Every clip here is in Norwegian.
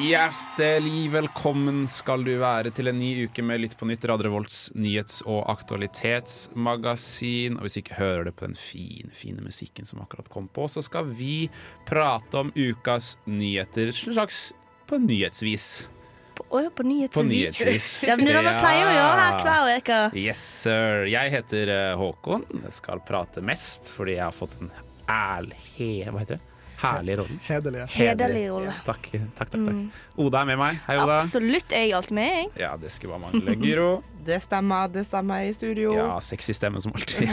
Hjertelig velkommen skal du være til en ny uke med Lytt på nytt, Radio Revolts nyhets- og aktualitetsmagasin. Og hvis du ikke hører det på den fine, fine musikken som akkurat kom på, så skal vi prate om ukas nyheter, slags på nyhetsvis. Å ja, på nyhetsvis. På nyhetsvis. Ja, men det er det vi pleier å gjøre her hver uke. Yes, sir. Jeg heter eh, Håkon. Jeg skal prate mest fordi jeg har fått en ærlig Hva heter det? Herlig rolle. Hederlig. Hederlig rolle. Takk, takk, takk, takk. Oda er med meg. Hei, Oda. Absolutt. Jeg er alltid med, jeg. Ja, det skulle bare mangle. Gyro. Det stemmer, det stemmer i studio. Ja, sexy stemme som alltid.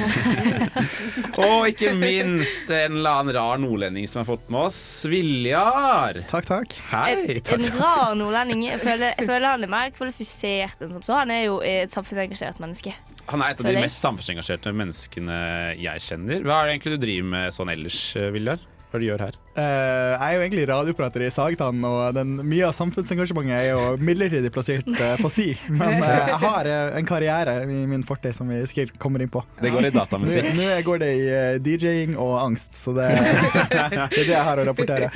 og ikke minst en eller annen rar nordlending som har fått med oss. Viljar. Takk, takk. Hei. En, Takk, en rar nordlending. Jeg føler, jeg føler han er mer kvalifisert enn som så. Han er jo et samfunnsengasjert menneske. Han er et av de mest samfunnsengasjerte menneskene jeg kjenner. Hva er det egentlig du driver med sånn ellers, Viljar? Hva de gjør her? Eh, jeg er jo egentlig radioprater i Sagtann, og den, mye av samfunnsengasjementet er jo midlertidig plassert eh, på si. Men eh, jeg har en karriere i min fortid som vi sikkert kommer inn på. Det går i datamusikk. nå går det i DJ-ing og angst, så det, det er det jeg har å rapportere.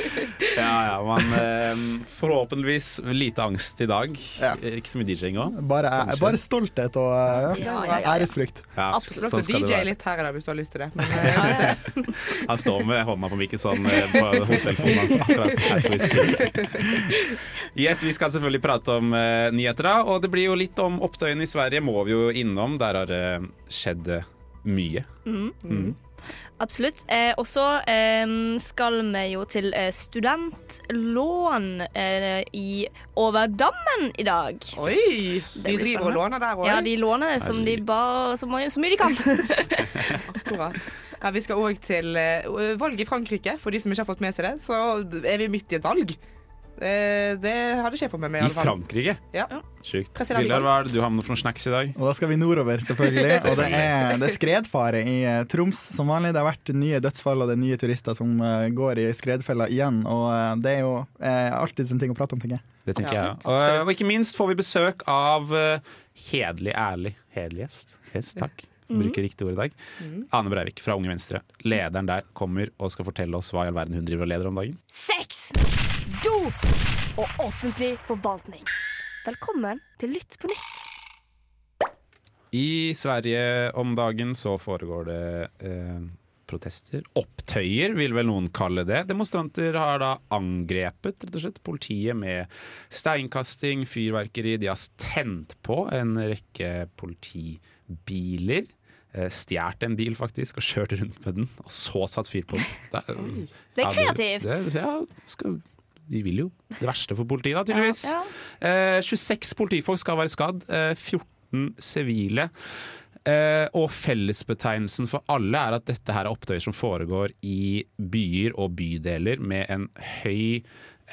Ja, ja, men forhåpentligvis lite angst i dag. Ja. Ikke så mye DJ-ing òg. Bare, bare stolthet og Ja, ja, æresfrykt. Ja, Absolutt. sånn DJ litt her i dag hvis du har lyst til det. Men. Han står med hånda på mikken sånn på hodetelefonen hans akkurat as we speak. Yes, vi skal selvfølgelig prate om uh, nyheter, da. Og det blir jo litt om opptøyene i Sverige, må vi jo innom. Der har det skjedd mye. mye. Mm. Absolutt. Eh, og så eh, skal vi jo til eh, studentlån eh, i over dammen i dag. Oi! De driver og låner der òg. Ja, de låner som de bare så mye, så mye de kan. Akkurat. Ja, vi skal òg til eh, valg i Frankrike. For de som ikke har fått med seg det, så er vi midt i et valg. Eh, det hadde fått med meg. i I alle fall. Frankrike. Ja. Sjukt. President. Hva er det du har med for noen snacks i dag? Og da skal vi nordover, selvfølgelig. Og det er, det er skredfare i eh, Troms som vanlig. Det har vært nye dødsfall og det er nye turister som eh, går i skredfella igjen. Og eh, det er jo eh, alltid en ting å prate om, tenker jeg. Det tenker Ja. jeg. Og, og ikke minst får vi besøk av uh, hederlig, ærlig Hederlig gjest. Yes, takk. Bruker riktig ord i dag. Ane Breivik fra Unge Venstre. Lederen der kommer og skal fortelle oss hva i all verden hun driver og leder om dagen. Sex, dop og offentlig forvaltning. Velkommen til Lytt på nytt. I Sverige om dagen så foregår det eh, protester. Opptøyer, vil vel noen kalle det. Demonstranter har da angrepet rett og slett politiet med steinkasting, fyrverkeri. De har tent på en rekke politibiler. Eh, Stjålet en bil faktisk og kjørt rundt med den, og så satt fyr på den. Det er, Det er Ja, kreativt. Det, ja, skal, de vil jo det verste for politiet, da, tydeligvis. Ja. Eh, 26 politifolk skal være skadd. Eh, 14 sivile. Eh, og fellesbetegnelsen for alle er at dette her er opptøyer som foregår i byer og bydeler med en høy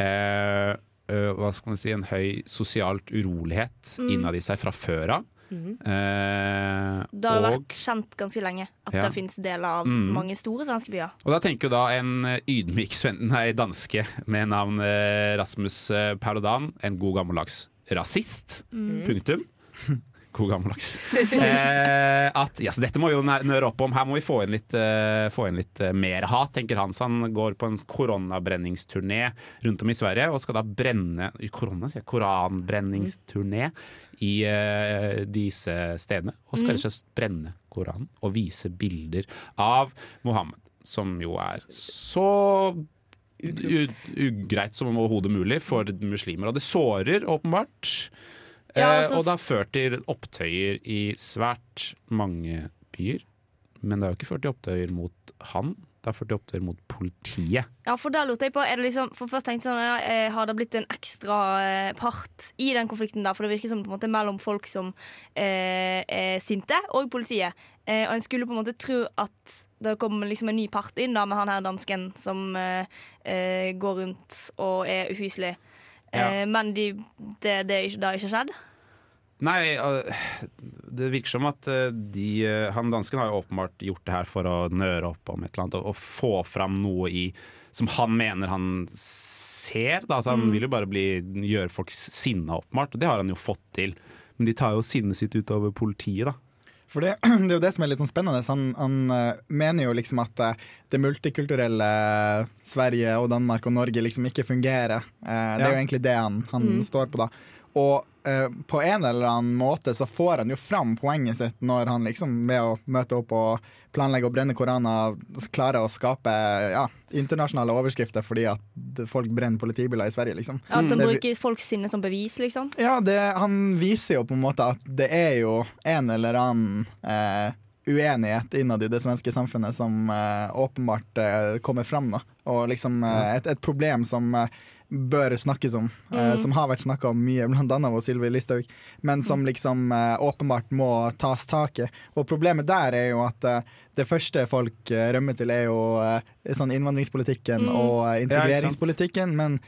eh, eh, Hva skal man si En høy sosialt urolighet innad i seg fra før av. Eh, Det har og- vært kjent ganske lenge at Ja. det finnes deler av Mm. mange store svenske byer. Og da tenker jo da en ydmyk ydmyk her nei, danske med navn eh, Rasmus eh, Paludan, en god gammeldags rasist. Punktum. God gammeldags. Eh, at ja, så dette må vi jo nøre opp om. Her må vi få inn litt, uh, få inn litt uh, mer hat, tenker han. Så han går på en koronabrenningsturné rundt om i Sverige og skal da brenne korona, sier jeg, koranbrenningsturné i eh, disse stedene. Og skal slett brenne Koranen og vise bilder av Mohammed, som jo er så ugreit som overhodet mulig for muslimer. Og det sårer åpenbart. Ja, Eh, altså- og det har ført til opptøyer i svært mange byer. Men det har jo ikke ført til opptøyer mot han, det førte opptøyer mot politiet. Ja, for da lurte jeg på, er det liksom, for først tenkte jeg sånn, ja, eh, Har det blitt en ekstra eh, part i den konflikten? der? For det virker som på en måte mellom folk som eh, er sinte, og politiet. Eh, og en skulle på en måte tro at det kom liksom en ny part inn da, med han her dansken som eh, eh, går rundt og er uhyselig. Eh, Ja. Men de, det, det, det har ikke skjedd. Nei, øh, det virker som at eh, de, eh, han dansken har jo åpenbart gjort det her for å nøre opp om et eller annet og, og få fram noe i som han mener han ser. Da. Altså, han vil jo bare bli, gjøre folk sinna, åpenbart, og det har han jo fått til. Men de tar jo sinnet sitt utover politiet, da. For det, det er jo det som er litt sånn spennende. Han, han eh, mener jo liksom at eh, det multikulturelle Sverige og Danmark og Norge liksom ikke fungerer. Eh, Det er Ja. jo egentlig det han, han står på, da. Og eh, på en eller annen måte så får han jo fram poenget sitt når han liksom ved å møte opp og planlegge å brenne koraner klarer å skape ja, internasjonale overskrifter fordi at folk brenner politibiler i Sverige, liksom. At han Det- bruker folks sinne som bevis, liksom. Ja, det, han viser jo på en måte at det er jo en eller annen eh, uenighet innad i det svenske samfunnet som uh, åpenbart kommer fram. Da. Og liksom et, et problem som bør snakkes om, eh, som har vært snakka om mye, annet av Sylvi Listhaug, men som liksom eh, åpenbart må tas tak i. Og problemet der er jo at eh, det første folk eh, rømmer til, er jo eh, sånn innvandringspolitikken og eh, integreringspolitikken, men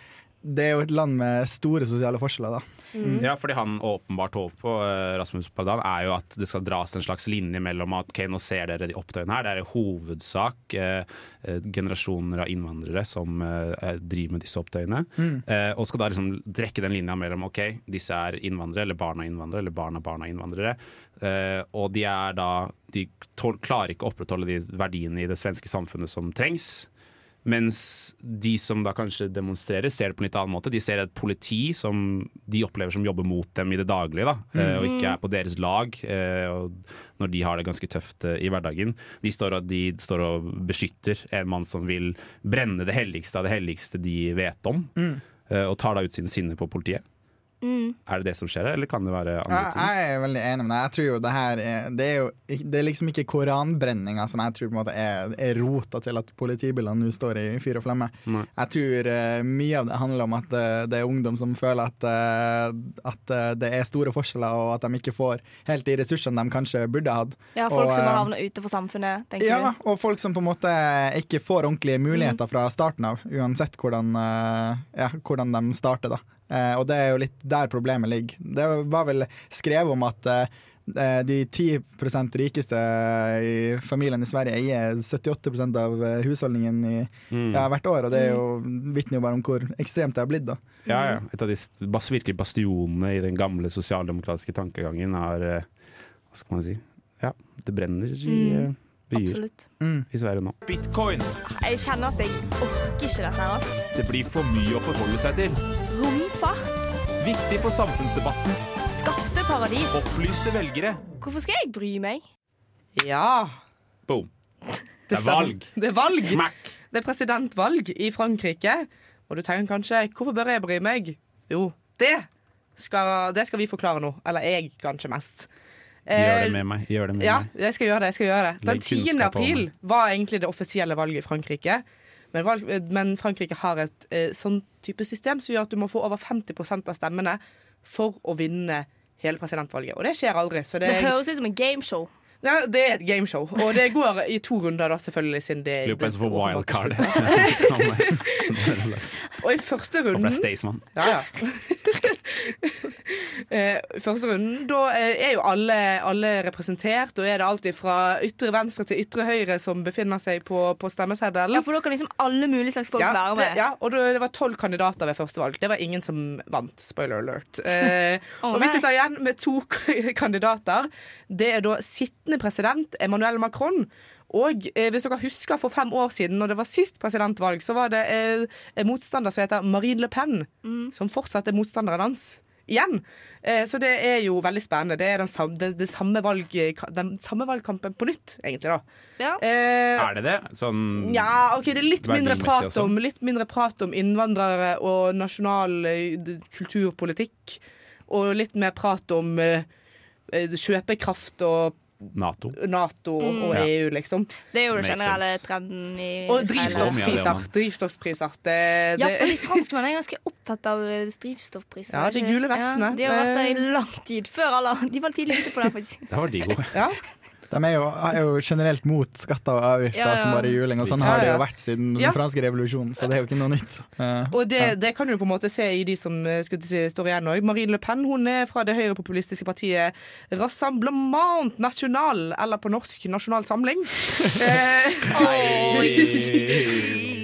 det er jo et land med store sosiale forskjeller, da. Ja, fordi han åpenbart håper på eh, Rasmus Paludan, er jo at det skal dras en slags linje mellom at ok, nå ser dere de opptøyene her, det er i hovedsak eh, eh, generasjoner av innvandrere som eh, driver med disse opptøyene. Eh, og skal da liksom trekke den linja mellom ok, disse er innvandrere, eller barna av innvandrere, eller barna av barn av innvandrere. Eh, og de er da De tål, klarer ikke å opprettholde de verdiene i det svenske samfunnet som trengs. Mens de som da kanskje demonstrerer, ser det på en litt annen måte. De ser et politi som de opplever som jobber mot dem i det daglige, da, eh, og ikke er på deres lag. eh, Og når de har det ganske tøft eh, i hverdagen. De står, og, de står og beskytter en mann som vil brenne det helligste av det helligste de vet om, mm. og tar da ut sin sinne på politiet. Er det det som skjer her, eller kan det være andre Ja, ting? jeg er veldig enig med deg. Jeg tror jo det her er, det er jo det er liksom ikke koranbrenninga som jeg tror på en måte er, er rota til at politibilene nå står i fyr og flamme. Nei. Jeg tror uh, mye av det handler om at uh, det er ungdom som føler at, uh, at det er store forskjeller, og at de ikke får helt de ressursene de kanskje burde hatt. Ja, Folk Og, som har havna utenfor samfunnet, tenker Ja, du. og folk som på en måte ikke får ordentlige muligheter fra starten av, uansett hvordan, ja, hvordan de starter. da. Eh, og det er jo litt der problemet ligger. Det var vel skrevet om at eh, de 10% rikeste i familien i Sverige eier 78% av eh, husholdningen i, Mm. ja, hvert år, og det er jo, vitner jo bare om hvor ekstremt det har blitt. da. Ja, ja. Et av de virkelig bastionene i den gamle sosialdemokratiske tankegangen har eh, Hva skal man si? Ja, det brenner i Mm. Byer Absolutt. i Sverige nå. Bitcoin. Jeg kjenner at jeg orker ikke dette her, ass. Det blir for mye å forholde seg til. Romfart, Viktig for samfunnsdebatten. skatteparadis. Opplyste velgere. Hvorfor skal jeg bry meg? Ja. Boom. Det er valg. Det er valg. Smack! Det er presidentvalg i Frankrike. Og du tenker kanskje hvorfor bør jeg bry meg? Jo, det skal, det skal vi forklare nå. Eller jeg, kanskje mest. Gjør det Eh, med meg. Gjør det med Ja, meg. jeg skal gjøre det. jeg skal gjøre det Den 10. april var egentlig det offisielle valget i Frankrike. Men, valg, men Frankrike har et eh, sånn type system som gjør at du må få over 50% av stemmene for å vinne hele presidentvalget. Og det skjer aldri. Så det, Det høres ut som en gameshow. ja, det er et gameshow. Og det går i to runder, da, selvfølgelig. Siden det, Lurer på hvem som får wildcard. Og i første Håper det runden er Staysman. Ja, ja. eh, første runden, da eh, er jo alle, alle representert, og er det alltid fra ytre venstre til ytre høyre som befinner seg på, på stemmeseddelen. Ja, For da kan liksom alle mulige slags folk Ja, være det, ja, og det, var tolv kandidater ved første valg. Det var ingen som vant. Spoiler alert. Eh, oh, og vi tar igjen med to kandidater, det er da sittende president Emmanuel Macron. Og eh, hvis dere husker for fem år siden, når det var sist presidentvalg, så var det eh, en motstander som heter Marine Le Pen, Mm. som fortsatt er motstanderen hans. Igjen. Eh, så det er jo veldig spennende. Det er den samme, det, det samme, valg, den samme valgkampen på nytt, egentlig, da. Ja. Eh, Er det det? Sånn ja, ok, det er litt mindre, prat om, litt mindre prat om innvandrere og nasjonal eh, kulturpolitikk. Og litt mer prat om eh, kjøpekraft og Nato? Nato Mm. og Ja. EU, liksom. Det er jo den generelle trenden i Og drivstoffpriser. man. Drivstoffpriser. Det, Ja, det, fordi franskmenn er ganske opptatt av eh, drivstoffpriser. Ja, de gule vestene. Ja, de har vært der i Eh. lang tid. Før alle. De var tidlig ute på det, faktisk. Der var de gode. ja. De er jo, er jo generelt mot skatter og avgifter Ja, ja. som bare juling, og sånn Ja, har det jo vært siden Ja. den franske revolusjonen, så det er jo ikke noe nytt. Uh, Og det, ja. det kan du på en måte se i de som eh, skulle si, står igjen òg. Marine Le Pen hun er fra det høyrepopulistiske partiet Rassemblement National, eller på norsk Nasjonal Samling. Eh,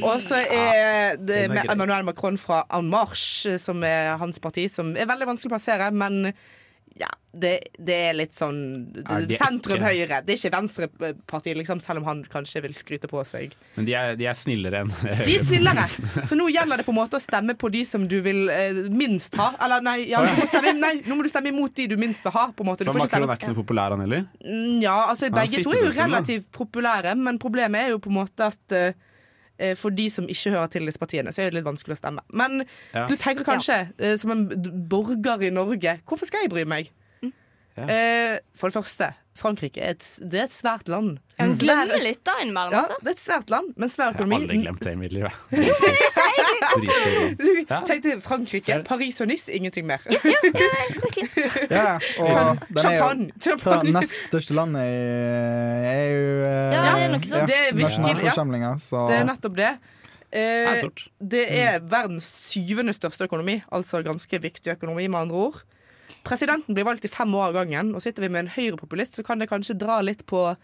og så er det med. Emmanuel Macron fra En Marche, som er hans parti, som er veldig vanskelig å plassere, men det, det er litt sånn sentrum høyre. Det er ikke Venstrepartiet, liksom, selv om han kanskje vil skryte på seg. Men de er, de er snillere enn De er snillere. Så nå gjelder det på en måte å stemme på de som du vil eh, minst ha. Eller nei, ja, du må stemme, nei, nå må du stemme imot de du minst vil ha. på en måte. Du så Macron er ikke noe populær, han heller. Mm, Ja, altså Begge to er jo relativt populære, men problemet er jo på en måte at eh, for de som ikke hører til disse partiene, så er det litt vanskelig å stemme. Men Ja. du tenker kanskje, ja. som en borger i Norge, hvorfor skal jeg bry meg? Ja. Eh, for det første, Frankrike er et, det er et svært land. Jeg glemmer litt da innimellom, ja, altså. det er et svært land, men svær Jeg har aldri glemt det i mitt liv. Ja. Tenk til Frankrike, Paris og Nice, ingenting mer. ja, og hva, champagne. nest største landet i EU. eh, Ja, det er nok sånn. Det er virkelig, så Det er nettopp det. Det Eh, det er verdens syvende største økonomi, altså ganske viktig økonomi, med andre ord. Presidenten blir valgt i fem år av gangen, og sitter vi med en høyrepopulist, så kan det kanskje dra litt på,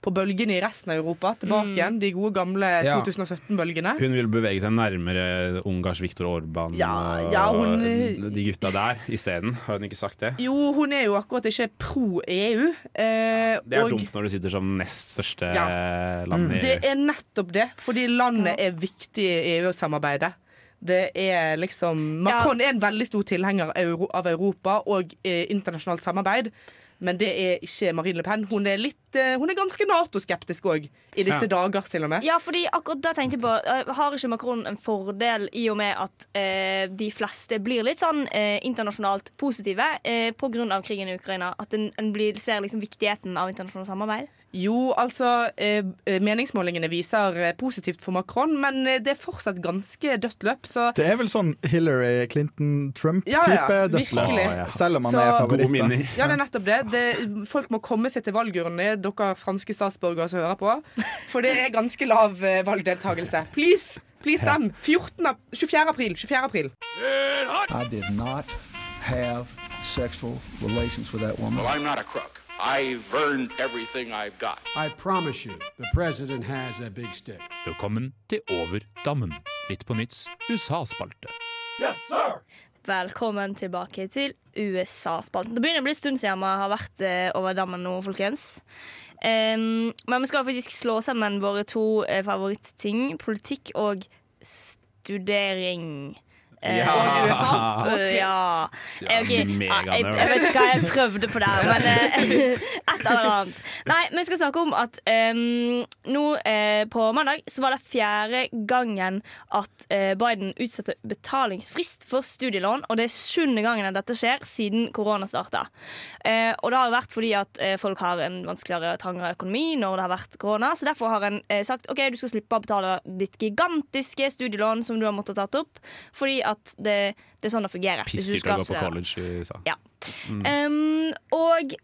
på bølgene i resten av Europa. Tilbake igjen, de gode gamle Ja. 2017-bølgene. Hun vil bevege seg nærmere Ungars Viktor Orban Ja, ja, hun- og de gutta der isteden. Har hun ikke sagt det? Jo, hun er jo akkurat ikke pro EU. Eh, Det er og dumt når du sitter som nest største Ja. land i det er nettopp det, fordi landet er viktig i EU-samarbeidet. Det er liksom Macron er en veldig stor tilhenger av Europa og eh, internasjonalt samarbeid. Men det er ikke Marine Le Pen. Hun er, litt, eh, hun er ganske Nato-skeptisk òg, i disse Ja. dager til og med. Ja, fordi akkurat da tenkte jeg på eh, Har ikke Macron en fordel i og med at eh, de fleste blir litt sånn eh, internasjonalt positive eh, pga. krigen i Ukraina? At en, en blir, ser liksom viktigheten av internasjonalt samarbeid? Jo, altså eh, eh, Meningsmålingene viser eh, positivt for Macron, men det er fortsatt ganske dødt løp, så det er vel sånn Hillary Clinton-Trump-type Ja, ja, virkelig. Å, ja. Selv om han Så- er favoritt. Ja, det er nettopp det. det. Folk må komme seg til valgurnene, dere franske statsborgere som hører på. For det er ganske lav eh, valgdeltakelse. Please! Please stem! 14. ap- 24. april. 24. april. I did not have sexual relations with that woman. Well, I'm not a crook. I've earned everything I've got. I promise you, the president has a big stick. Velkommen til Over dammen. Litt på nytts USA-spalte. Yes, sir! Velkommen tilbake til USA-spalten. Det begynner å bli en stund siden vi har vært eh, over dammen nå, folkens. Um, men vi skal faktisk slå sammen våre to eh, favorittting. Politikk og studering. Eh, Ja. og USA. Eh, ja. Eh, ok. mega jeg, jeg vet ikke hva jeg prøvde på der, men eh, et eller annet. Nei, vi skal snakke om at um, nå uh, på mandag så var det fjerde gangen at uh, Biden utsetter betalingsfrist for studielån. Og det er sjuende gangen at dette skjer siden korona starta. Uh, og det har jo vært fordi at folk har en vanskeligere, trangere økonomi når det har vært korona. Så derfor har en sagt OK, du skal slippe å betale ditt gigantiske studielån som du har måttet tatt opp, fordi at det, det er sånn det fungerer. Pissdyrt å gå på college i USA. Ja. Um, og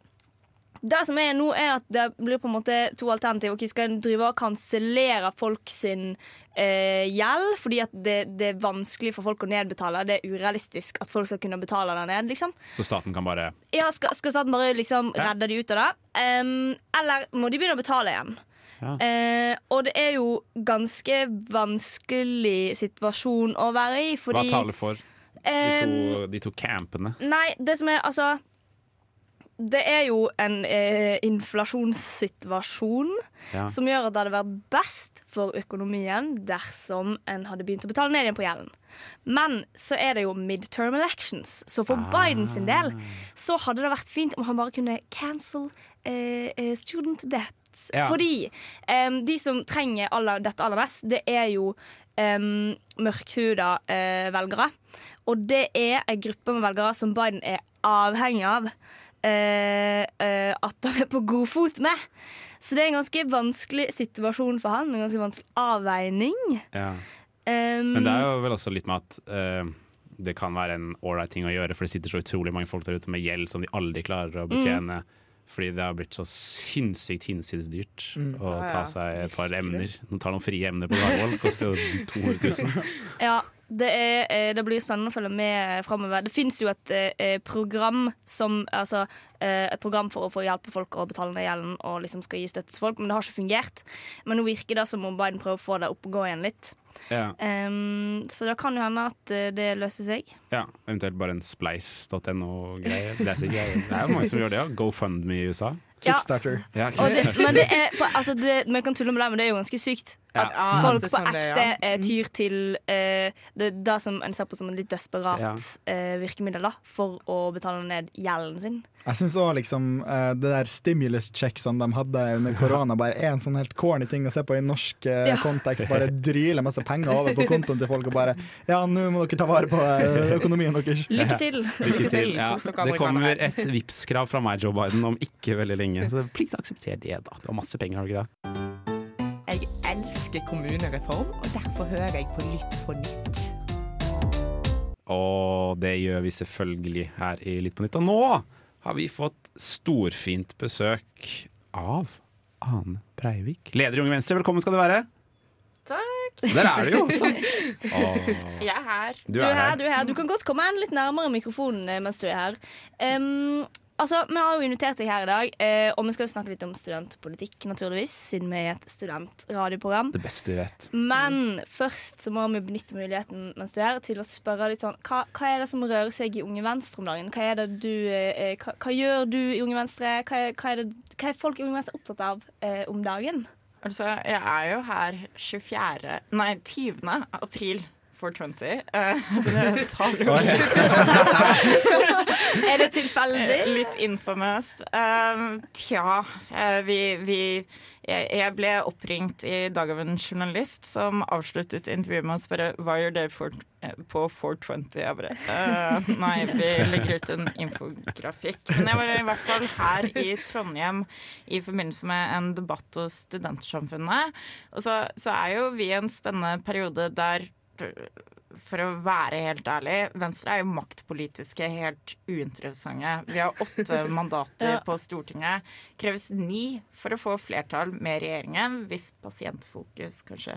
det som er nå, er at det blir på en måte to alternativer. Okay, skal en drive og kansellere folk sin eh, gjeld fordi at det, det er vanskelig for folk å nedbetale? Det er urealistisk at folk skal kunne betale det ned, liksom. Så staten kan bare Ja, skal, skal staten bare liksom Ja. redde de ut av det? Um, eller må de begynne å betale igjen? Ja. Eh, og det er jo ganske vanskelig situasjon å være i, Hva fordi taler for de to, de to campene? Nei, det som er altså Det er jo en eh, inflasjonssituasjon Ja. som gjør at det hadde vært best for økonomien dersom en hadde begynt å betale ned igjen på gjelden. Men så er det jo midterm elections, så for Biden sin del så hadde det vært fint om han bare kunne cancel eh, student student debts. Ja. Fordi um, de som trenger aller, dette aller mest, det er jo um, mørkhuda uh, velgere. Og det er en gruppe med velgere som Biden er avhengig av uh, uh, at han er på god fot med. Så det er en ganske vanskelig situasjon for han. En ganske vanskelig avveining. Ja. Um, Men det er jo vel også litt med at det kan være en ålreit ting å gjøre, for det sitter så utrolig mange folk der ute med gjeld som de aldri klarer å betjene. Fordi det har blitt så sinnssykt hinsides dyrt Mm. å Ja, ta seg et par emner. Nå tar noen frie emner på Gardermoen. Koster jo 200 000. Ja, det, er, eh, det blir spennende å følge med framover. Det fins jo et eh, program som Altså eh, et program for å få hjelpe folk å betale ned gjelden og liksom skal gi støtte til folk, men det har ikke fungert. Men nå virker det som om Biden prøver å få det opp og gå igjen litt. Ja. Um, så det kan jo hende at eh, det løser seg. ja, Eventuelt bare en spleis.no-greie. Det, er det er jo mange som gjør det. Ja. GoFundMe i USA. Ja. Kickstarter. Ja, Og det, men det er, altså det, Vi kan tulle med det, men det er jo ganske sykt. At Ja, folk er på det ekte ja. eh, tyr til eh, det, det som en ser på som en litt desperat Ja. eh, virkemiddel da, for å betale ned gjelden sin. Jeg syns òg liksom eh, det der stimulus-checksene de hadde under korona, bare er en sånn helt corny ting å se på i norsk eh, Ja. kontekst. Bare dryle masse penger over på kontoen til folk og bare Ja, nå må dere ta vare på eh, økonomien deres. Lykke til! Lykke til. Ja, det kommer et Vipps-krav fra meg, Joe Biden, om ikke veldig lenge. Så please aksepter det, da. Du har masse penger, har du ikke det? Elsker kommunereform, og derfor hører jeg på Lytt på nytt. Og det gjør vi selvfølgelig her i Litt på nytt. Og nå har vi fått storfint besøk av Ane Breivik. Leder i Unge Venstre, velkommen skal du være. Takk. Der er du jo også. Åh, Jeg er her. du Du er er her, her. du er her. Du kan godt komme en litt nærmere mikrofonen eh, mens du er her. Em, altså, Vi har jo invitert deg her i dag, eh, og vi skal jo snakke litt om studentpolitikk, naturligvis, siden vi er et studentradioprogram. Det beste vi vet. Men først så må vi benytte muligheten mens du er her til å spørre litt sånn Hva, hva er det som rører seg i Unge Venstre om dagen? Hva, er det du, eh, hva, hva gjør du i Unge Venstre? Hva er, hva, er det, hva er folk i Unge Venstre opptatt av eh, om dagen? Altså, jeg er jo her 24. Nei, 20. april 420. Eh, det tar jo Er det tilfeldig? litt infamous. Eh, tja, eh, vi, vi jeg, jeg ble oppringt i dag av en journalist som avsluttet intervjuet med å spørre hva gjør dere for, eh, på 420. Jeg bare eh, Nei, vi legger ut en infografikk. Men jeg var i hvert fall her i Trondheim i forbindelse med en debatt hos Studentsamfunnet. Og så, så er jo vi i en spennende periode der for å være helt ærlig, Venstre er jo maktpolitiske helt uinteressante. Vi har åtte mandater Ja. på Stortinget. Kreves ni for å få flertall med regjeringen, hvis Pasientfokus kanskje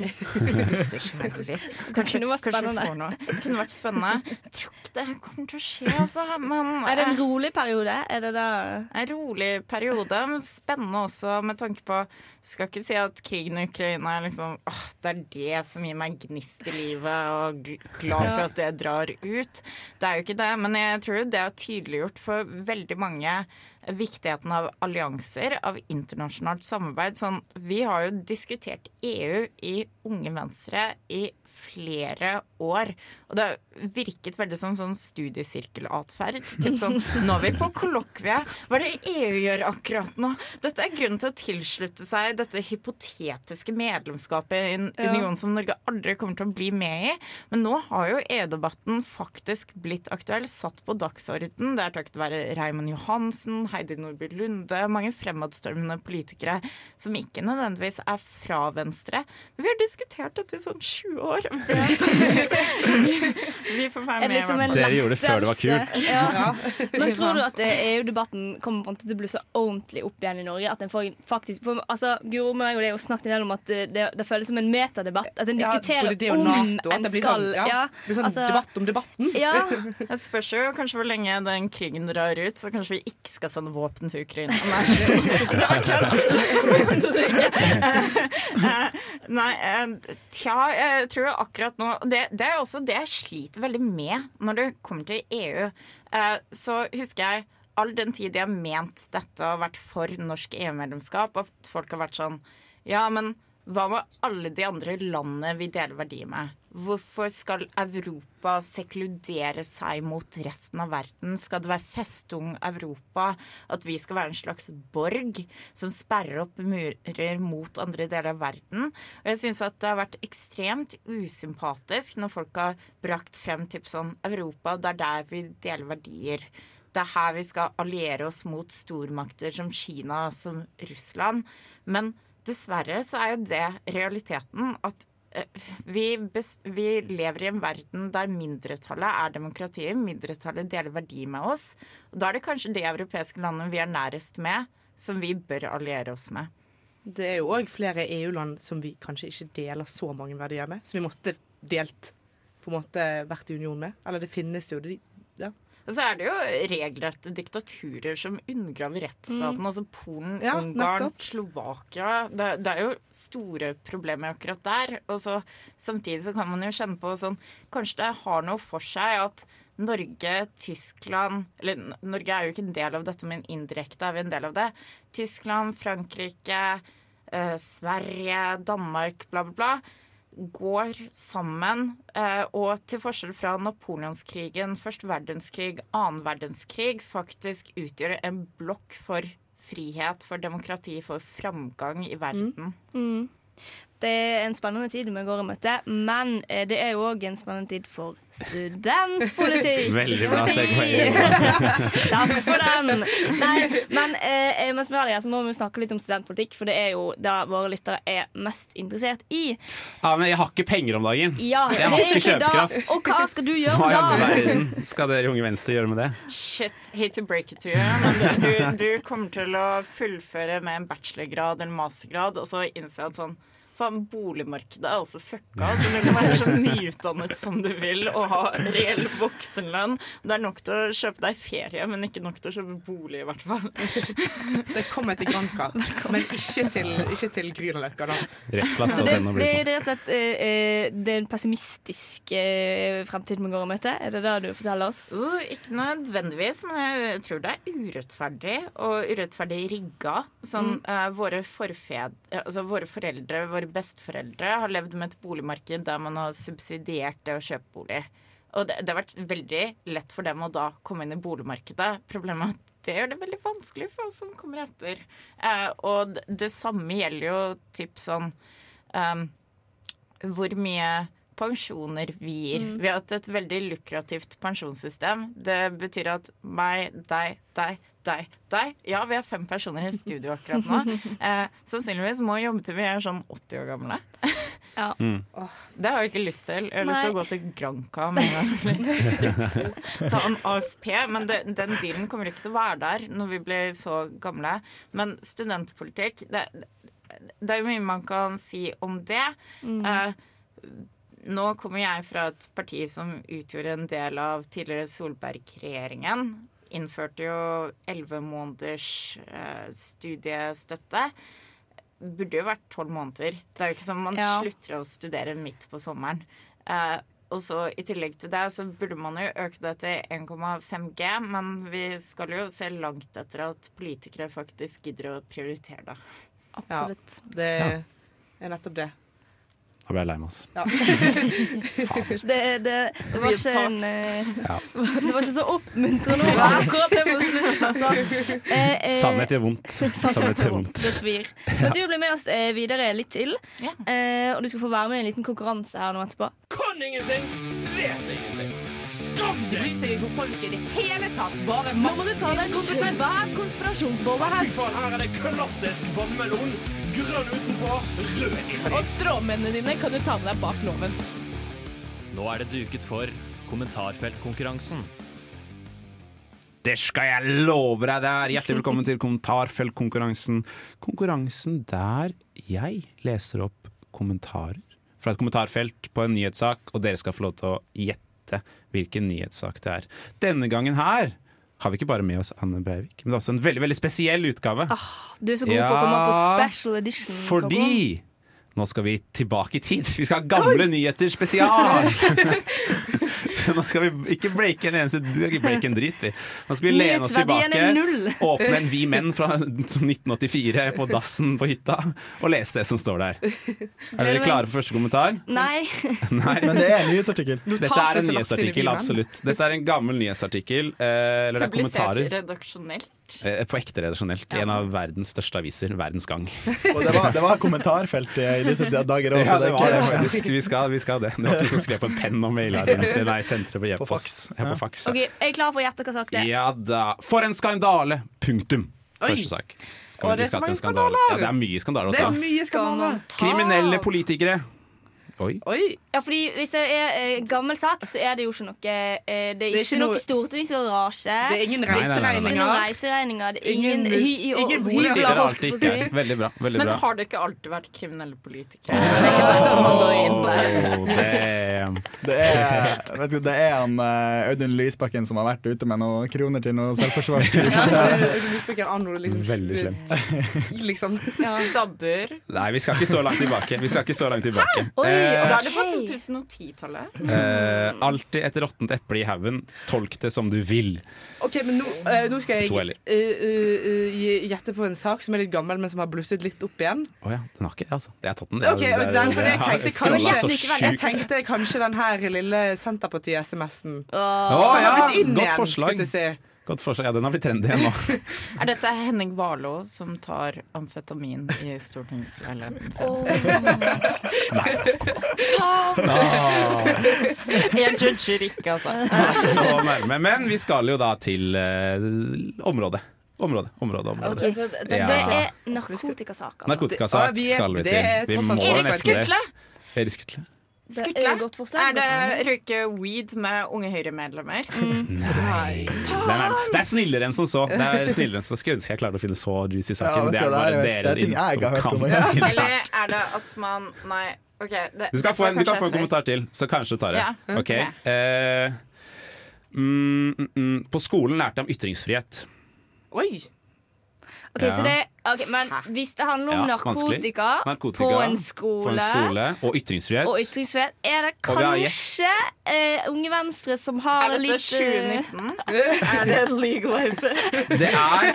lytter seg litt. Kanskje, kunne vært spennende. Det. Kunne vært spennende. Jeg tror ikke det kommer til å skje, altså. Men Er det en eh, rolig periode? Er det da en rolig periode, men spennende også med tanke på Skal ikke si at krigen i Ukraina er liksom åh, Det er det som gir meg gnist i livet, og glad for at det drar ut. Det er jo ikke det, men jeg tror det har tydeliggjort for veldig mange viktigheten av allianser, av internasjonalt samarbeid. Sånn, vi har jo diskutert EU i Unge Venstre i flere år. Og det har virket veldig som sånn studiesirkelatferd. Typ sånn, nå er vi på kollokvie. Hva er det EU gjør akkurat nå? Dette er grunnen til å tilslutte seg dette hypotetiske medlemskapet i en Ja. union som Norge aldri kommer til å bli med i. Men nå har jo EU-debatten faktisk blitt aktuell, satt på dagsorden. Det er takket være Raymond Johansen, Heidi Nordby Lunde, mange fremadstormende politikere som ikke nødvendigvis er fra Venstre. Men vi har diskutert dette i sånn 20 år. vi får være med. liksom en Dere gjorde det før det var kult. Ja. Men tror du at eh, EU-debatten kommer til å blusse så ordentlig opp igjen i Norge? At den får faktisk for, altså, Guro og meg og det har jo snakket en del om at det, det, det føles som en metadebatt. At en diskuterer ja, om NATO, at en det blir skal sånn, ja, det blir sånn altså- debatt om debatten. Ja, Jeg spørs jo kanskje hvor lenge den krigen drar ut, så kanskje vi ikke skal sende våpen til Ukraina. Nei, ikke. Nei, eh, tja, jeg tror akkurat nå det, det er også det jeg sliter veldig med når det kommer til EU. Eh, Så husker jeg all den tid jeg har ment dette og vært for norsk EU-medlemskap, og folk har vært sånn Ja, men hva med alle de andre landene vi deler verdier med? Hvorfor skal Europa sekludere seg mot resten av verden? Skal det være festung Europa? At vi skal være en slags borg som sperrer opp murer mot andre deler av verden? Og jeg syns at det har vært ekstremt usympatisk når folk har brakt frem typ sånn Europa, det er der vi deler verdier. Det er her vi skal alliere oss mot stormakter som Kina, som Russland. Men dessverre så er jo det realiteten at eh, vi, vi lever i en verden der mindretallet er demokratiet. Mindretallet deler verdi med oss. Og da er det kanskje de europeiske landene vi er nærest med, som vi bør alliere oss med. Det er jo òg flere EU-land som vi kanskje ikke deler så mange verdier med, som vi måtte delt på en måte vært i union med. Eller det finnes jo de. Og så er det jo regelrette diktaturer som undergraver rettsstaten. Mm. Altså Polen, Ja, Ungarn, nettopp. Slovakia. Det, det er jo store problemer akkurat der. Og så Samtidig så kan man jo kjenne på sånn Kanskje det har noe for seg at Norge, Tyskland Eller Norge er jo ikke en del av dette, men indirekte er vi en del av det. Tyskland, Frankrike, eh, Sverige, Danmark, bla, bla, bla går sammen, eh, og til forskjell fra napoleonskrigen, første verdenskrig, annen verdenskrig, faktisk utgjør en blokk for frihet, for demokrati, for framgang i verden. Mm. Det er en spennende tid vi går i møte, men eh, det er jo òg en spennende tid for studentpolitikk. Veldig bra segway. Takk for den! Nei, men eh, mens vi har det her, så må vi snakke litt om studentpolitikk, for det er jo det våre lyttere er mest interessert i. Ja, men jeg har ikke penger om dagen. Ja, jeg har ikke da. kjøpekraft. Og hva skal du gjøre Hva i da? verden skal dere Unge Venstre gjøre med det? Shit, hate to break it to you, men du, du kommer til å fullføre med en bachelorgrad eller mastergrad, og så innse at sånn Faen, boligmarkedet er også fucka. Så du kan være så nyutdannet som du vil og ha reell voksenlønn. Det er nok til å kjøpe deg ferie, men ikke nok til å kjøpe bolig, i hvert fall. Så jeg kommer til Granca, men ikke til, ikke til Grünerløkka, da. Så det, det, det er rett og slett eh, eh, Det er en pessimistisk eh, fremtid vi går i møte? Er det det du forteller oss? Uh, ikke nødvendigvis, men jeg tror det er urettferdig og urettferdig rigga. Sånn, Mm. uh, våre, forfed, altså våre foreldre, våre besteforeldre, har levd med et boligmarked der man har subsidiert det å kjøpe bolig. Og det, det har vært veldig lett for dem å da komme inn i boligmarkedet. Problemet er at det gjør det veldig vanskelig for oss som kommer etter. Eh, og det, det samme gjelder jo typ sånn um, hvor mye pensjoner vi gir. Mm. Vi har hatt et veldig lukrativt pensjonssystem. Det betyr at meg, deg, deg, deg, deg Ja, vi har fem personer i studio akkurat nå. Eh, sannsynligvis må jobbe til vi er sånn 80 år gamle. Ja. Mm. Det har jeg ikke lyst til. Jeg har lyst til å gå til Granca med en gang jeg blir 62. Ta en AFP. Men det, den dealen kommer ikke til å være der når vi blir så gamle. Men studentpolitikk det, det er jo mye man kan si om det. Mm. Eh, nå kommer jeg fra et parti som utgjorde en del av tidligere Solberg-regjeringen. Innførte jo elleve måneders eh, studiestøtte. Burde jo vært tolv måneder. Det er jo ikke sånn man Ja. slutter å studere midt på sommeren. Eh, og så I tillegg til det så burde man jo øke det til 1,5 G, men vi skal jo se langt etter at politikere faktisk gidder å prioritere det. Absolutt. Ja, det er nettopp det. Da ble jeg lei meg, altså. Ja. Det, det, det, var ikke en eh, Ja. Det var ikke så oppmuntrende ord akkurat det på slutten, altså. Eh, eh, Sannhet gjør vondt. Sannhet gjør vondt. Det svir. Men du blir med oss eh, videre litt til. Eh, og du skal få være med i en liten konkurranse her nå etterpå. Kan ingenting, vet ingenting. Skam deg! Bryr seg ikke om folk i det hele tatt. Bare Nå må du ta deg en kompetent. svær konspirasjonsbolle Fy faen, her er det klassisk vannmelon. Grønn utenpå, rød inni. Og stråmennene dine kan du ta med deg bak loven. Nå er det duket for kommentarfeltkonkurransen. Det skal jeg love deg der! Hjertelig velkommen til kommentarfeltkonkurransen. Konkurransen der jeg leser opp kommentarer fra et kommentarfelt på en nyhetssak, og dere skal få lov til å gjette hvilken nyhetssak det er. Denne gangen her har vi ikke bare med oss Anne Breivik, men det er også en veldig veldig spesiell utgave. Du er så god på å komme på special edition. Fordi nå skal vi tilbake i tid. Vi skal ha gamle nyheter spesial! nå skal vi ikke breake en eneste ikke breake en drit, vi. Nå skal vi lene oss tilbake, åpne en Vi menn fra 1984 på dassen på hytta og lese det som står der. Er dere klare for første kommentar? Nei. Nei. Men det er en nyhetsartikkel. Dette er en nyhetsartikkel, absolutt. Dette er en gammel nyhetsartikkel. Eh, eller det er Publisert kommentarer. Redaksjonelt. Eh, på ekte redaksjonelt. En av verdens største aviser. Verdens Gang. Og det var, det var kommentarfelt i disse dager òg. Ja, det var det faktisk. Vi skal, vi skal det. Det var du som skrev på en penn og maila. Nei, senteret på På e-post. Ja, på faks. ja. Jeg er klar for å gjette hva sak det er. Ja da. For en skandale! Punktum. Oi. Første sak. Skal Å, det er så mange skandale? skandaler. Ja, det er mye skandaler å Det ta. er mye skandaler. Kriminelle politikere. Oi. Ja, fordi Hvis det er eh, gammel sak, så er det jo ikke noe eh, Det er ikke, ikke noe noe- stortingsgarasje. Det er ingen er reiseregninger. reiseregninger. Det er ingen, Ingen- hy, ingen hy, bolig. Sier hyggelig, dere holdt alltid på å ikke. si. Veldig bra. veldig Men bra. har det ikke alltid vært kriminelle politikere? Er. Oh. Det er, vet du, det er han eh, Audun Lysbakken som har vært ute med noen kroner til noe selvforsvarskurs. Anno liksom Veldig slemt. liksom. Stabber. Nei, vi skal ikke så langt tilbake. Vi skal ikke så langt tilbake. Oi, Eh, og da er det på 2010-tallet. eh, alltid et råttent eple i haugen. Tolk det som du vil. OK, men nå, eh, nå skal jeg To eller. eh, eh, eh, gjette på en sak som er litt gammel, men som har blusset litt opp igjen. Å ja, den har ikke jeg, altså. Jeg har tatt den. Ok, det er- den, for jeg har tenkte scrollet kanskje så Jeg sjukt. tenkte kanskje den her lille Senterparti-SMS-en. Å, Som ja, har blitt inn godt igjen, forslag. skulle du si. Godt forslag. Ja, den har blitt trendy igjen nå. Er dette Henning Warloe som tar amfetamin i stortingsleiligheten sin? Jeg judger ikke, altså. Så nærme. Men vi skal jo da til uh, området. Område, område, område. Okay, så det, det er narkotikasak. Altså. Narkotikasak vi skal vi til. Vi må det. Skutle! Erik Skutle. Det er Skutle. Er det røyke weed med Unge Høyre-medlemmer? Nei. Nei, nei. Det er snillere enn som så. Det er snillere enn som Skulle ønske jeg klarte å finne så juicy saken. Ja, det det er bare det er- dere er som kan ja. Eller er det at man Nei, OK. Det, Du skal få en, du kan få en kommentar til, så kanskje du tar det. Ja. Ok. Eh, mm, mm, mm. På skolen lærte jeg om ytringsfrihet. Oi! Ok, Ja. så det, okay, men hvis det handler om Ja, narkotika, Narkotika på en På skole, en skole og ytringsfrihet. og ytringsfrihet, er det kanskje uh, Unge Venstre som har Er dette litt eh, 2019? Er det legalized? Det er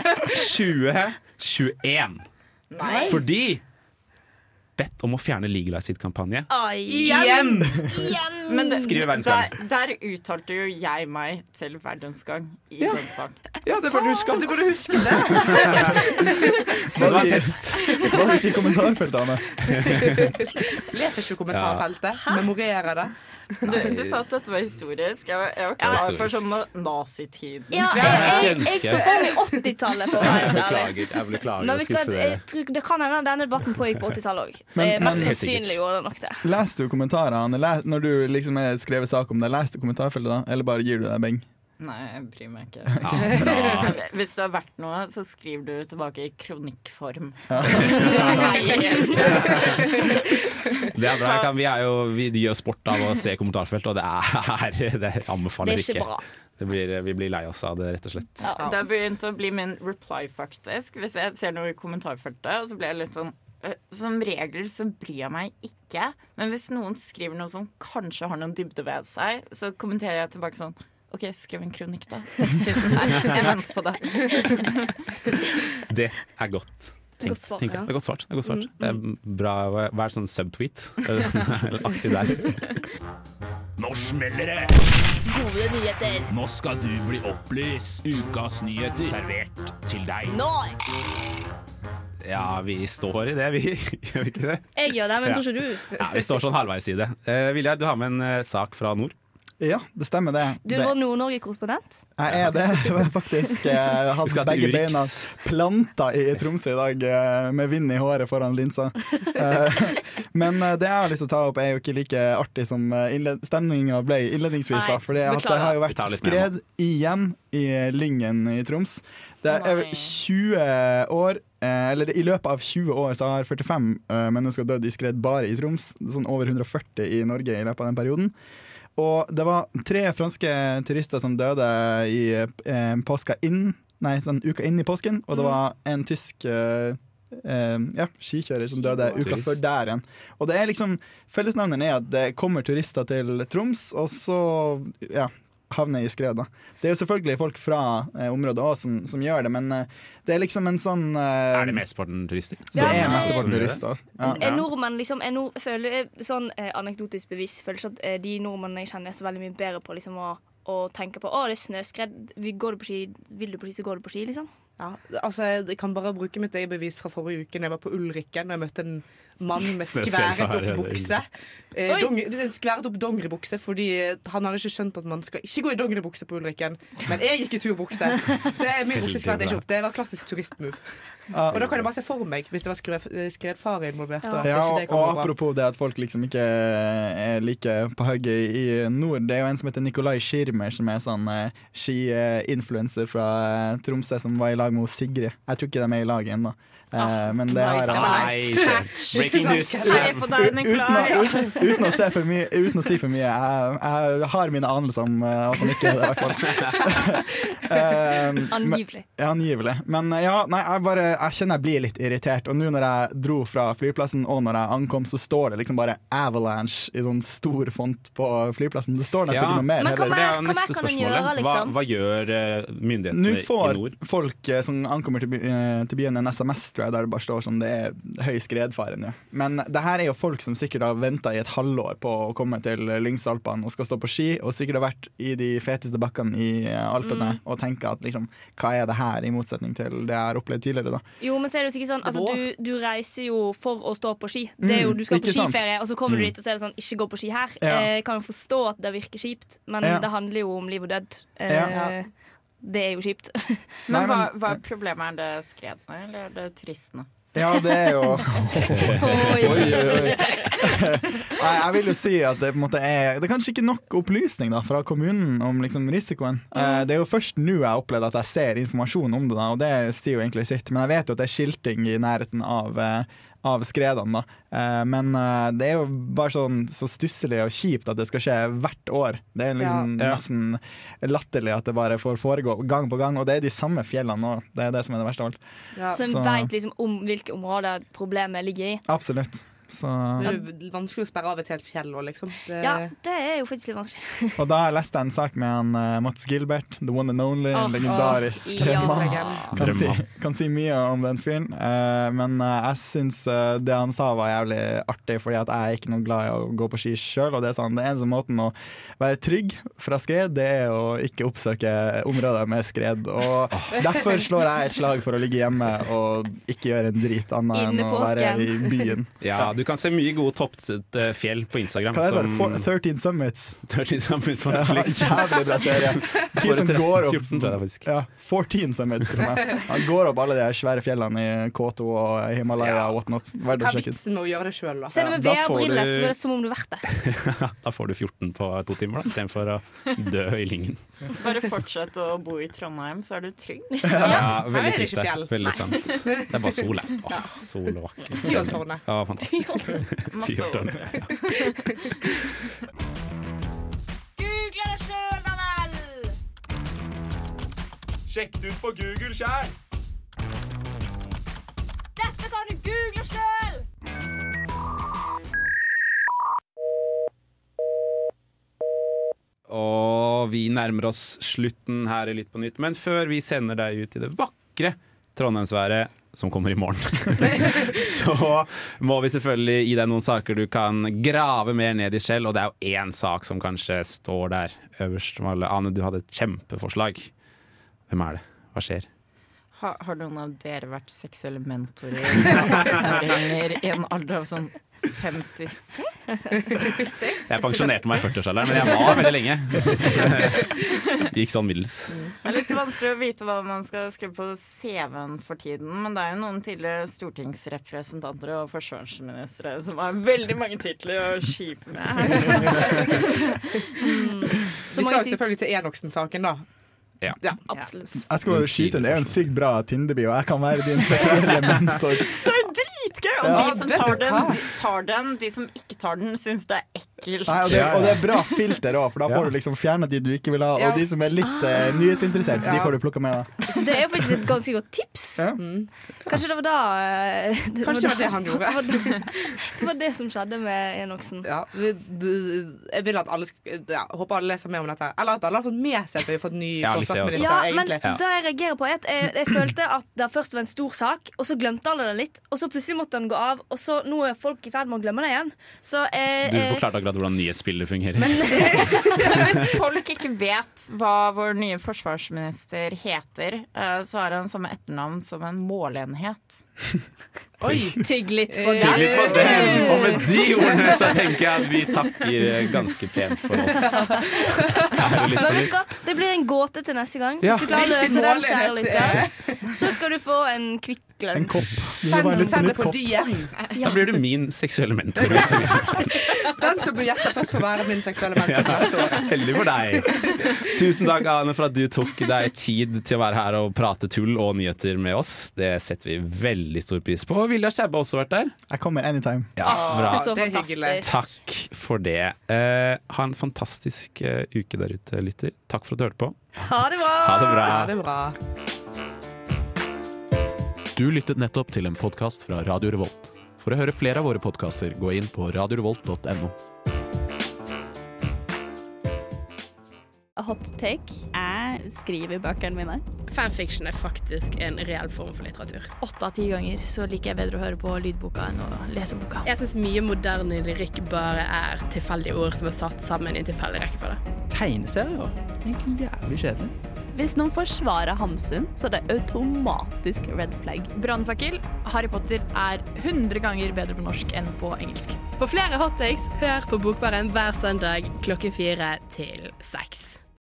2021. Nei. Fordi bedt om å fjerne Legalize sitt kampanje. Ai. Igjen! Men det, Skriver der, Verdensgang. der uttalte jo jeg meg til Verdensgang i den saken. Ja, det burde du huske. Du burde huske det. Det var en test. Var det ikke i kommentarfeltet, Anne? Leser ikke kommentarfeltet. Memorerer det. Du, du sa at dette var historisk. Jeg var, jeg var klar ja, for sånn nazitiden. Ja, jeg jeg, jeg, så for meg 80-tallet. for å være helt ærlig. Beklager. Jeg beklager Men skuffe jeg tror, det kan hende denne debatten pågikk på 80-tallet òg. Men- Mest sannsynlig gjorde det nok det. Leste du kommentarer, Anne? Når du liksom skrev sak om det, Leste du kommentarfeltet da? Eller bare gir du deg beng? Nei, jeg bryr meg ikke. Ja. Hvis det har vært noe, så skriver du tilbake i kronikkform. Det er bra. Kan, vi, er jo, vi gjør sport av å se kommentarfelt, og det er Det anbefaler Det ikke bra. Det blir, vi blir lei oss av det, rett og slett. Det har begynt å bli min reply, faktisk. Hvis jeg ser noe i kommentarfeltet, og så blir jeg litt sånn øh, Som regel så bryr jeg meg ikke, men hvis noen skriver noe som kanskje har noen dybde ved seg, så kommenterer jeg tilbake sånn OK, skriv en kronikk, da. 6000 her. Jeg venter på det. Det er godt. Tenkt. Godt svart, ja. Det er godt svart. Det er godt svart. Det er bra. Hva er sånn subtweet? Aktig der. Nå smeller det! Gode nyheter. Nå skal du bli opplyst. Ukas nyheter servert til deg. Nå! Ja, vi står i det, vi. Gjør vi ikke det? Jeg gjør det, men Ja. tror ikke du? Ja, Vi står sånn halvveis i det. Uh, Viljar, du har med en uh, sak fra nord. Ja, det stemmer det. Du var er vår Nord-Norge-korrespondent. jeg er det. Faktisk Jeg hadde hatt begge Urix. beina planta i Tromsø i dag, eh, med vind i håret foran linsa. Eh, Men eh, det jeg har lyst til å ta opp, er jo ikke like artig som stemninga ble innledningsvis. da For det har jo vært skred igjen i Lyngen i Troms. Det er 20 år eh, Eller i løpet av 20 år så har 45 eh, mennesker dødd i skred bare i Troms. Sånn over 140 i Norge i løpet av den perioden. Og det var tre franske turister som døde i eh, påska inn Nei, sånn uka inn i påsken, og det var en tysk eh, eh, ja, skikjører som døde uka Turist. før der igjen. Og det er liksom Fellesnevneren er at det kommer turister til Troms, og så ja, havner i skred. da. Det er jo selvfølgelig folk fra eh, området også som, som gjør det, men eh, det er liksom en sånn eh, Er det mesteparten turister? Det er mesteparten turister. Ja. Er nordmenn liksom er nord, jeg føler, Sånn eh, anekdotisk bevis føles at eh, de nordmennene jeg kjenner, er så veldig mye bedre på liksom å, å tenke på Å, det er snøskred. Vi går du på ski, vil du på ski, så går du på ski, liksom. Ja, altså, Jeg kan bare bruke mitt eget bevis fra forrige uke Når jeg var på Ulrikken og jeg møtte en mann med skværet opp bukse. Eh, Oi. dong, skværet opp dongeribukse fordi han hadde ikke skjønt at man skal ikke gå i dongeribukse på Ulrikken. Men jeg gikk i turbukse, så jeg, min bukse skværet ikke opp. Det var klassisk turistmove. Og da kan jeg bare se for meg, hvis det var skred, skredfare involvert. og Ja, og, kan og apropos det at folk liksom ikke er like på hugget i nord. Det er jo en som heter Nikolai Schirmer, som er sånn eh, ski-influencer fra eh, Tromsø, som var i lag med Sigrid. Jeg tror ikke de er i lag ennå. Eh, men det har Nei, breaking news. Uten, å, si for mye. Jeg, jeg har mine anelser om eh, at han ikke er det, i hvert fall. Eh, men- Angivelig. Ja, angivelig. Men ja, nei, jeg, bare, jeg kjenner jeg blir litt irritert. Og nå når jeg dro fra flyplassen, og når jeg ankom, så står det liksom bare 'Avalanche' i sånn stor font på flyplassen. Det står nesten Ja, ikke noe mer. Men hva mer- mer kan man gjøre, liksom? Hva, hva gjør myndighetene Nå nord? Nå får folk som ankommer til, by- til byen en SMS, tror jeg, der det bare står sånn det er høy skredfare nå. Men det her er jo folk som sikkert har venta i et halvår på å komme til Lyngsalpene og skal stå på ski, og sikkert har vært i de feteste bakkene i Alpene mm. og tenker at liksom, hva er det her, i motsetning til det jeg har opplevd tidligere, da. Jo, men så er det jo sikkert sånn altså, du, du reiser jo for å stå på ski. Det er jo, Mm, du skal på skiferie, og så kommer du Mm. dit og så er det sånn Ikke gå på ski her. Ja. Eh, Jeg kan jo forstå at det virker kjipt, men Ja. det handler jo om liv og død. Eh, Ja. Det er jo kjipt. Men Nei, hva, men- hva er problemet? Er det skredene, eller er det turistene? Ja, det er jo Oi, oi, oi. Nei, jeg vil jo si at det på en måte er Det er kanskje ikke nok opplysning da fra kommunen om liksom risikoen. Eh, Det er jo først nå jeg har opplevd at jeg ser informasjon om det, da, og det sier jo egentlig sitt. Men jeg vet jo at det er skilting i nærheten av, eh, av skredene. da. Eh, Men eh, det er jo bare sånn så stusslig og kjipt at det skal skje hvert år. Det er liksom Ja. nesten latterlig at det bare får foregå gang på gang, og det er de samme fjellene nå. Det er det som er det verste av alt. Ja. Så en veit liksom om hvilke områder problemet ligger i. Absolutt. Så Det er vanskelig å sperre av et helt fjell òg, liksom. Det, Ja, det er jo faktisk litt vanskelig. Og da leste jeg en sak med han uh, Mats Gilbert, the one and only, oh, legendarisk oh, ja. mann. Kan si, kan si mye om den fyren, uh, men uh, jeg syns det han sa var jævlig artig, fordi at jeg er ikke noe glad i å gå på ski sjøl. Og det er sånn, den eneste måten å være trygg fra skred, det er å ikke oppsøke områder med skred. Og derfor slår jeg et slag for å ligge hjemme og ikke gjøre en drit annet enn å være i byen. Ja, du kan se mye gode toppete fjell på Instagram. Hva er det? som- 13 Summits. 13 Summits på Ja, Netflix. jævlig bra serie. De som går opp 14 tror jeg faktisk. Ja, 14 summits. tror jeg. Han går opp alle de svære fjellene i K2 og Himalaya og whatnot. Hva er det vitsen med å gjøre det sjøl, da? Se med VR-briller, så er det som om du har vært der. Da får du 14 på to timer, da, istedenfor å dø i Lyngen. Bare fortsett å bo i Trondheim, så er du trygg. Ja, ja veldig trygt fjell. Veldig sant. Det er bare sol her. Åh, sol og vakkert. Ja, fantastisk. Masse Google det sjøl, da vel! Sjekk det ut på Google sjæl! Dette kan du google sjøl! Og vi nærmer oss slutten her i Litt på nytt, men før vi sender deg ut i det vakre Trondheimsværet som kommer i morgen, så må vi selvfølgelig gi deg noen saker du kan grave mer ned i selv, og det er jo én sak som kanskje står der øverst. Ane, du hadde et kjempeforslag. Hvem er det? Hva skjer? Har, har noen av dere vært seksuelle mentorer i en alder av sånn 56? 60? Jeg pensjonerte meg i 40-årsalderen, men jeg var veldig lenge. Gikk sånn middels. Det er litt vanskelig å vite hva man skal skrive på CV-en for tiden, men det er jo noen tidligere stortingsrepresentanter og forsvarsministre som har veldig mange titler å skipe med. Vi skal jo selvfølgelig til Enoksen-saken, da. Ja. Absolutt. Jeg skal bare skyte inn, Det er en sykt bra Tinder-bio, og jeg kan være din seksuelle mentor. Og Ja, de som tar den, de tar den, de som ikke tar den, syns det er ekkelt. Nei, og, det, og det er bra filter òg, for da får du liksom fjerna de du ikke vil ha. Og de som er litt uh, nyhetsinteressert, de får du plukka med. da Det er jo faktisk et ganske godt tips. Ja. Kanskje det var da eh, det Kanskje det var det han gjorde. Det var det, det var det som skjedde med Enoksen. Ja, jeg vil at alle ja, håper alle leser mer om dette. Eller at alle har fått med seg at vi har fått ny Ja, forsvarsminister. Ja, men. Ja. det jeg reagerer på er at jeg, jeg følte at det først var en stor sak, og så glemte alle det litt. Og så plutselig måtte den gå av, og så nå er folk i ferd med å glemme det igjen. Så eh, Du forklarte akkurat hvordan nyhetsbildet fungerer. Men, Hvis folk ikke vet hva vår nye forsvarsminister heter, så har han samme etternavn som en måleenhet. Oi! Tygg litt på Tygg litt på den. den! Og med de ordene så tenker jeg at vi takker ganske pent for oss. Hva? Det blir en gåte til neste gang. Ja. Hvis du klarer å løse den, kjære lytter, så skal du få en Kvikk En kopp. Send, send det på DM. Da blir du min seksuelle mentor. Den som blir gjetta først, får være min seksuelle mentor Ja. Heldig for deg. Tusen takk, Ane, for at du tok deg tid til å være her og prate tull og nyheter med oss. Det setter vi veldig stor pris på. Vilja Skjæbbe også vært der. Jeg kommer anytime. Ja, bra. Så Det er hyggelig. Takk for det. Uh, ha en fantastisk uh, uke der ute, lytter. Takk for at du hørte på. Ha det bra! Ha det bra. Ha det er bra. Du lyttet nettopp til en podkast fra Radio Revolt. For å høre flere av våre podkaster, gå inn på radiorevolt.no. Hot take. Jeg skriver bøkene mine. Fanfiction er faktisk en reell form for litteratur. Åtte av ti ganger så liker jeg bedre å høre på lydboka enn å lese boka. Jeg syns mye moderne lyrikk bare er tilfeldige ord som er satt sammen i en tilfeldig rekkefølge. Tegneserier? Egentlig jævlig kjedelig. Hvis noen forsvarer Hamsun, så er det automatisk red flag. Brannfakkel. Harry Potter er 100 ganger bedre på norsk enn på engelsk. For flere hottakes, hør på Bokbaren hver søndag klokken fire til seks.